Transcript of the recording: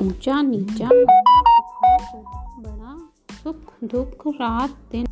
ਉੱਚਾ नीचा ਮਾੜਾ ਚੰਗਾ ਬੜਾ ਸੁੱਖ ਦੁੱਖ ਰਾਤ ਦਿਨ